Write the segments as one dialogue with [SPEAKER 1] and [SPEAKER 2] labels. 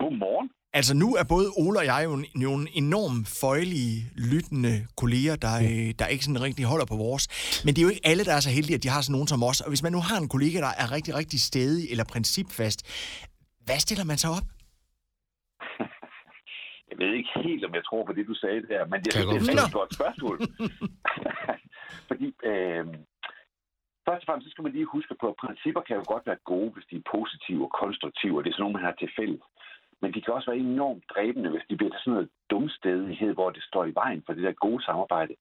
[SPEAKER 1] Godmorgen.
[SPEAKER 2] Altså nu er både Ole og jeg jo nogle enormt føjelige, lyttende kolleger, der, mm. der ikke sådan rigtig holder på vores. Men det er jo ikke alle, der er så heldige, at de har sådan nogen som os. Og hvis man nu har en kollega, der er rigtig, rigtig stedig eller principfast, hvad stiller man så op?
[SPEAKER 1] Jeg ved ikke helt, om jeg tror på det, du sagde der, men jeg synes, det er et godt spørgsmål. Fordi øh, først og fremmest så skal man lige huske på, at principper kan jo godt være gode, hvis de er positive og konstruktive, og det er sådan nogle, man har til fælles. Men de kan også være enormt dræbende, hvis de bliver til sådan noget dumstedighed, hvor det står i vejen for det der gode samarbejde.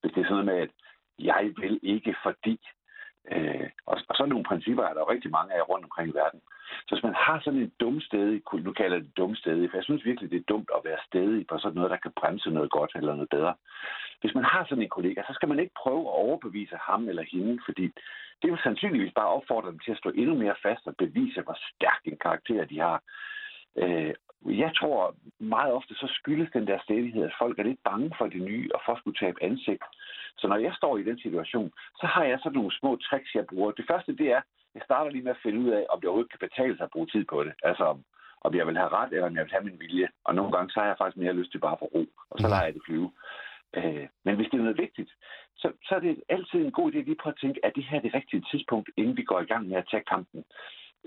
[SPEAKER 1] Hvis det er sådan noget med, at jeg vil ikke fordi. Øh, og, og sådan nogle principper er der jo rigtig mange af rundt omkring i verden. Så hvis man har sådan en dumstedig, nu kalder jeg det dumstedig, for jeg synes virkelig, det er dumt at være stedig på sådan noget, der kan bremse noget godt eller noget bedre. Hvis man har sådan en kollega, så skal man ikke prøve at overbevise ham eller hende, fordi det vil sandsynligvis bare opfordre dem til at stå endnu mere fast og bevise, hvor stærk en karakter de har. Øh, jeg tror meget ofte, så skyldes den der stedighed, at folk er lidt bange for det nye og for at skulle tabe ansigt. Så når jeg står i den situation, så har jeg sådan nogle små tricks, jeg bruger. Det første, det er, jeg starter lige med at finde ud af, om det overhovedet kan betale sig at bruge tid på det. Altså, om, om jeg vil have ret, eller om jeg vil have min vilje. Og nogle gange, så har jeg faktisk mere lyst til bare for ro, og så lader jeg det flyve. Øh, men hvis det er noget vigtigt, så, så er det altid en god idé lige på at tænke, at det her er det rigtige tidspunkt, inden vi går i gang med at tage kampen.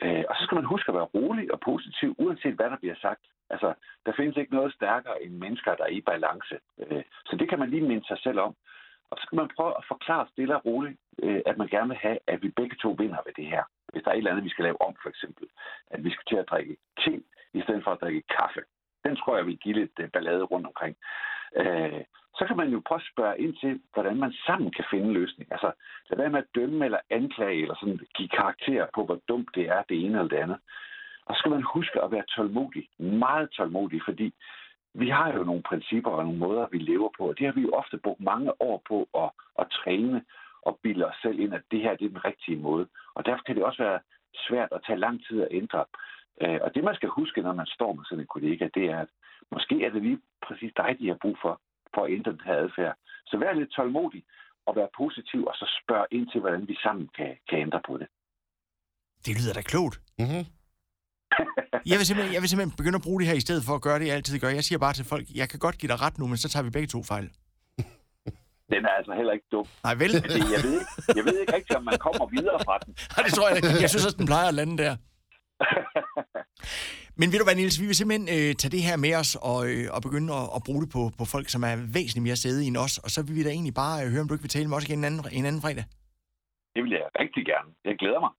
[SPEAKER 1] Øh, og så skal man huske at være rolig og positiv, uanset hvad der bliver sagt. Altså, der findes ikke noget stærkere end mennesker, der er i balance. Øh, så det kan man lige minde sig selv om. Og så skal man prøve at forklare stille og roligt, øh, at man gerne vil have, at vi begge to vinder ved det her. Hvis der er et eller andet, vi skal lave om, for eksempel. At vi skal til at drikke te, i stedet for at drikke kaffe. Den tror jeg vil give lidt øh, ballade rundt omkring. Øh, så kan man jo prøve at spørge ind til, hvordan man sammen kan finde en løsning. Altså, lad være med at dømme eller anklage, eller sådan give karakter på, hvor dumt det er, det ene eller det andet. Og så skal man huske at være tålmodig, meget tålmodig, fordi vi har jo nogle principper og nogle måder, vi lever på, og det har vi jo ofte brugt mange år på at, at træne og bilde os selv ind, at det her det er den rigtige måde. Og derfor kan det også være svært at tage lang tid at ændre. Øh, og det, man skal huske, når man står med sådan en kollega, det er, at måske er det lige præcis dig, de har brug for, for at ændre den her adfærd. Så vær lidt tålmodig og vær positiv, og så spørg ind til, hvordan vi sammen kan, kan ændre på det.
[SPEAKER 2] Det lyder da klogt. Mm-hmm. jeg, vil simpelthen, jeg vil simpelthen begynde at bruge det her i stedet for at gøre det, jeg altid gør. Jeg siger bare til folk, jeg kan godt give dig ret nu, men så tager vi begge to fejl.
[SPEAKER 1] Den er altså heller ikke dum.
[SPEAKER 2] Nej, vel?
[SPEAKER 1] jeg, ved ikke, jeg ved ikke rigtig, om man kommer videre fra den.
[SPEAKER 2] Nej, det tror jeg ikke. Jeg synes også, den plejer at lande der. Men ved du hvad, Niels, vi vil simpelthen øh, tage det her med os og, øh, og begynde at, at bruge det på, på folk, som er væsentligt mere sæde end os. Og så vil vi da egentlig bare øh, høre, om du ikke vil tale med os igen en anden, en anden fredag.
[SPEAKER 1] Det vil jeg rigtig gerne. Jeg glæder mig.